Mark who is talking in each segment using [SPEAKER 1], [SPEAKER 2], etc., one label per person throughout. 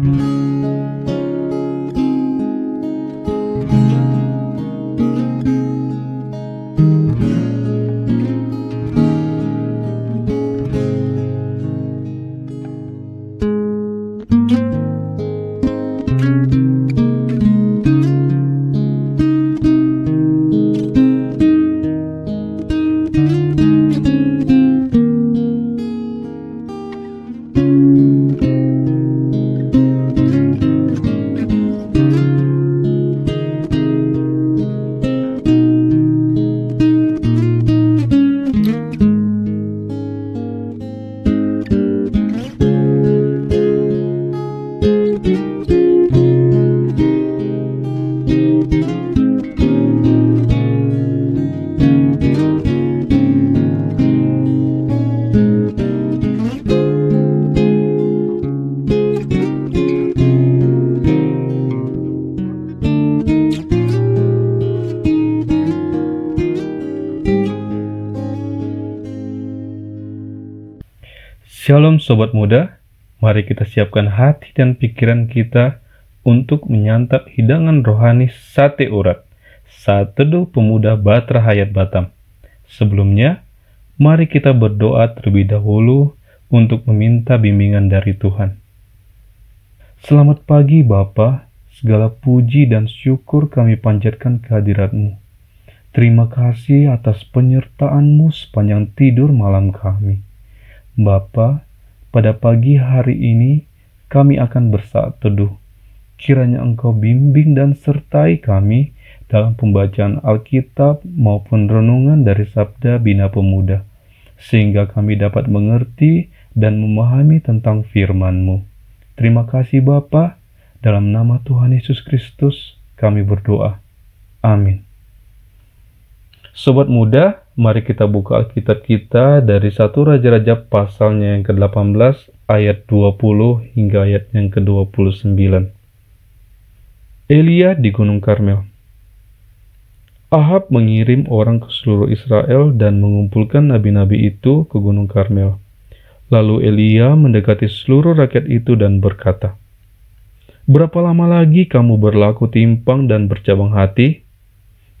[SPEAKER 1] Mm-hmm. Shalom Sobat Muda, mari kita siapkan hati dan pikiran kita untuk menyantap hidangan rohani sate urat saat teduh pemuda Batra Hayat Batam. Sebelumnya, mari kita berdoa terlebih dahulu untuk meminta bimbingan dari Tuhan. Selamat pagi Bapa, segala puji dan syukur kami panjatkan kehadiratmu. Terima kasih atas penyertaanmu sepanjang tidur malam kami. Bapa, pada pagi hari ini kami akan bersaat teduh. Kiranya Engkau bimbing dan sertai kami dalam pembacaan Alkitab maupun renungan dari Sabda Bina Pemuda, sehingga kami dapat mengerti dan memahami tentang firman-Mu. Terima kasih Bapa, dalam nama Tuhan Yesus Kristus kami berdoa. Amin. Sobat muda, Mari kita buka Alkitab kita dari satu Raja-Raja pasalnya yang ke-18 ayat 20 hingga ayat yang ke-29. Elia di Gunung Karmel Ahab mengirim orang ke seluruh Israel dan mengumpulkan nabi-nabi itu ke Gunung Karmel. Lalu Elia mendekati seluruh rakyat itu dan berkata, Berapa lama lagi kamu berlaku timpang dan bercabang hati?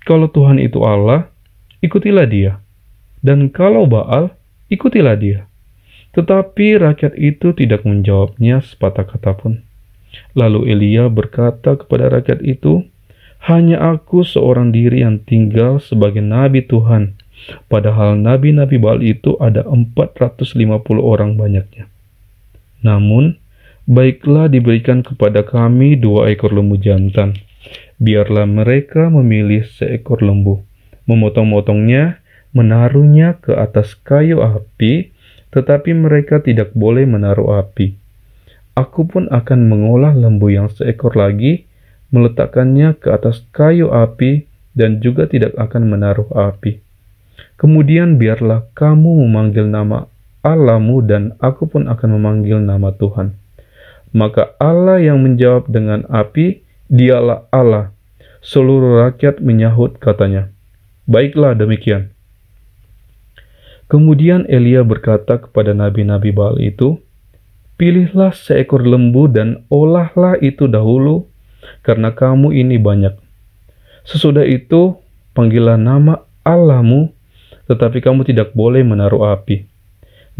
[SPEAKER 1] Kalau Tuhan itu Allah, ikutilah dia. Dan kalau Baal, ikutilah dia. Tetapi rakyat itu tidak menjawabnya sepatah kata pun. Lalu Elia berkata kepada rakyat itu, Hanya aku seorang diri yang tinggal sebagai nabi Tuhan, padahal nabi-nabi Baal itu ada 450 orang banyaknya. Namun, baiklah diberikan kepada kami dua ekor lembu jantan. Biarlah mereka memilih seekor lembu memotong-motongnya, menaruhnya ke atas kayu api, tetapi mereka tidak boleh menaruh api. Aku pun akan mengolah lembu yang seekor lagi, meletakkannya ke atas kayu api, dan juga tidak akan menaruh api. Kemudian biarlah kamu memanggil nama Allahmu dan aku pun akan memanggil nama Tuhan. Maka Allah yang menjawab dengan api, dialah Allah. Seluruh rakyat menyahut katanya, Baiklah demikian. Kemudian Elia berkata kepada nabi-nabi Baal itu, Pilihlah seekor lembu dan olahlah itu dahulu, karena kamu ini banyak. Sesudah itu, panggillah nama Allahmu, tetapi kamu tidak boleh menaruh api.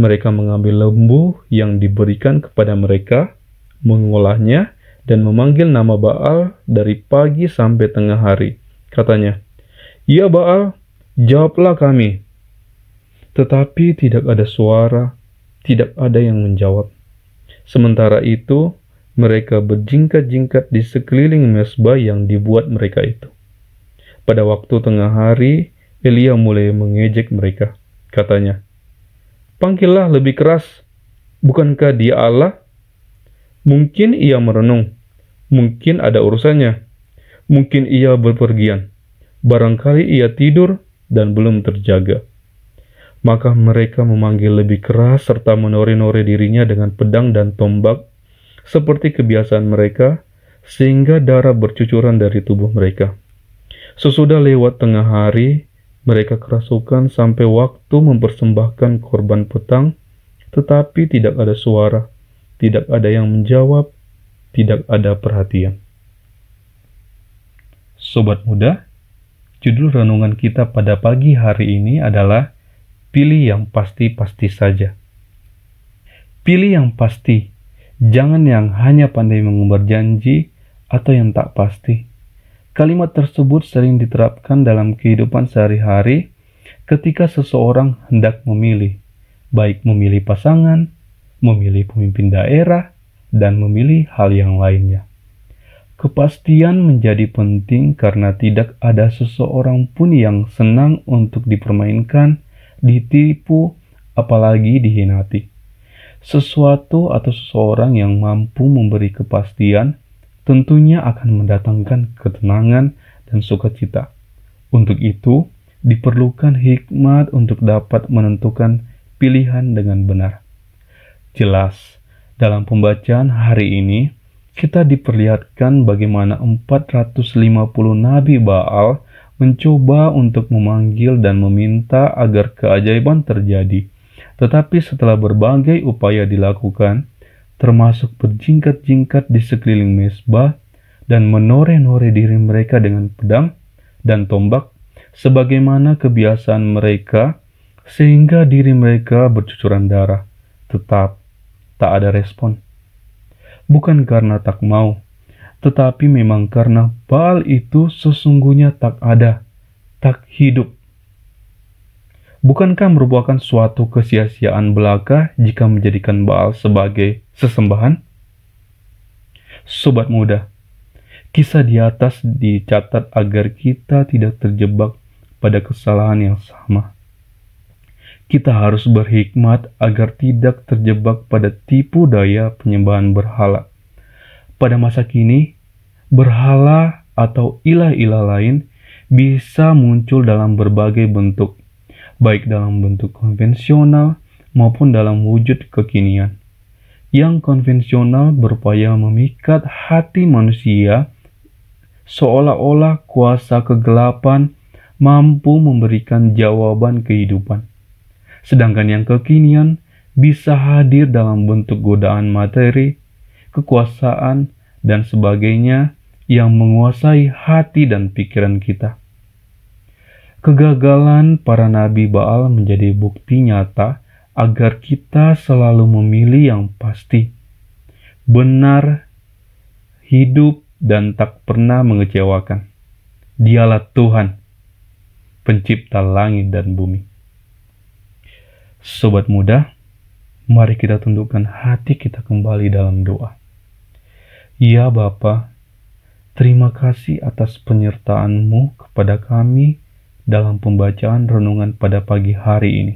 [SPEAKER 1] Mereka mengambil lembu yang diberikan kepada mereka, mengolahnya, dan memanggil nama Baal dari pagi sampai tengah hari. Katanya, Ya Baal, jawablah kami. Tetapi tidak ada suara, tidak ada yang menjawab. Sementara itu, mereka berjingkat-jingkat di sekeliling mesbah yang dibuat mereka itu. Pada waktu tengah hari, Elia mulai mengejek mereka. Katanya, Panggillah lebih keras, bukankah dia Allah? Mungkin ia merenung, mungkin ada urusannya, mungkin ia berpergian. Barangkali ia tidur dan belum terjaga. Maka mereka memanggil lebih keras serta menore-nore dirinya dengan pedang dan tombak seperti kebiasaan mereka sehingga darah bercucuran dari tubuh mereka. Sesudah lewat tengah hari, mereka kerasukan sampai waktu mempersembahkan korban petang, tetapi tidak ada suara, tidak ada yang menjawab, tidak ada perhatian. Sobat muda, judul renungan kita pada pagi hari ini adalah Pilih yang pasti-pasti saja. Pilih yang pasti, jangan yang hanya pandai mengumbar janji atau yang tak pasti. Kalimat tersebut sering diterapkan dalam kehidupan sehari-hari ketika seseorang hendak memilih, baik memilih pasangan, memilih pemimpin daerah, dan memilih hal yang lainnya. Kepastian menjadi penting karena tidak ada seseorang pun yang senang untuk dipermainkan, ditipu, apalagi dihinati. Sesuatu atau seseorang yang mampu memberi kepastian tentunya akan mendatangkan ketenangan dan sukacita. Untuk itu, diperlukan hikmat untuk dapat menentukan pilihan dengan benar. Jelas, dalam pembacaan hari ini, kita diperlihatkan bagaimana 450 nabi Baal mencoba untuk memanggil dan meminta agar keajaiban terjadi. Tetapi setelah berbagai upaya dilakukan, termasuk berjingkat-jingkat di sekeliling mesbah dan menore-nore diri mereka dengan pedang dan tombak, sebagaimana kebiasaan mereka, sehingga diri mereka bercucuran darah, tetap tak ada respon bukan karena tak mau, tetapi memang karena Baal itu sesungguhnya tak ada, tak hidup. Bukankah merupakan suatu kesia-siaan belaka jika menjadikan Baal sebagai sesembahan? Sobat muda, kisah di atas dicatat agar kita tidak terjebak pada kesalahan yang sama kita harus berhikmat agar tidak terjebak pada tipu daya penyembahan berhala. Pada masa kini, berhala atau ilah-ilah lain bisa muncul dalam berbagai bentuk, baik dalam bentuk konvensional maupun dalam wujud kekinian. Yang konvensional berupaya memikat hati manusia seolah-olah kuasa kegelapan mampu memberikan jawaban kehidupan sedangkan yang kekinian bisa hadir dalam bentuk godaan materi, kekuasaan, dan sebagainya yang menguasai hati dan pikiran kita. Kegagalan para nabi Baal menjadi bukti nyata agar kita selalu memilih yang pasti, benar, hidup, dan tak pernah mengecewakan. Dialah Tuhan, pencipta langit dan bumi. Sobat muda, mari kita tundukkan hati kita kembali dalam doa. Ya Bapa, terima kasih atas penyertaan-Mu kepada kami dalam pembacaan renungan pada pagi hari ini.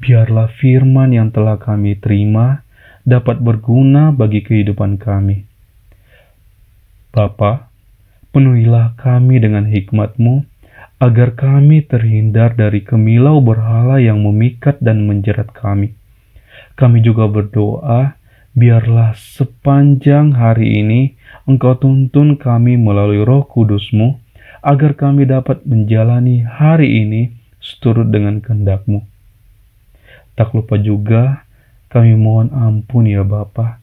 [SPEAKER 1] Biarlah firman yang telah kami terima dapat berguna bagi kehidupan kami. Bapa, penuhilah kami dengan hikmat-Mu agar kami terhindar dari kemilau berhala yang memikat dan menjerat kami. Kami juga berdoa, biarlah sepanjang hari ini Engkau tuntun kami melalui roh kudusmu, agar kami dapat menjalani hari ini seturut dengan kehendakmu. Tak lupa juga, kami mohon ampun ya Bapa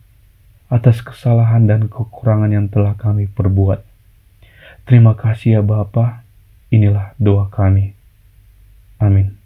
[SPEAKER 1] atas kesalahan dan kekurangan yang telah kami perbuat. Terima kasih ya Bapak Inilah doa kami. Amin.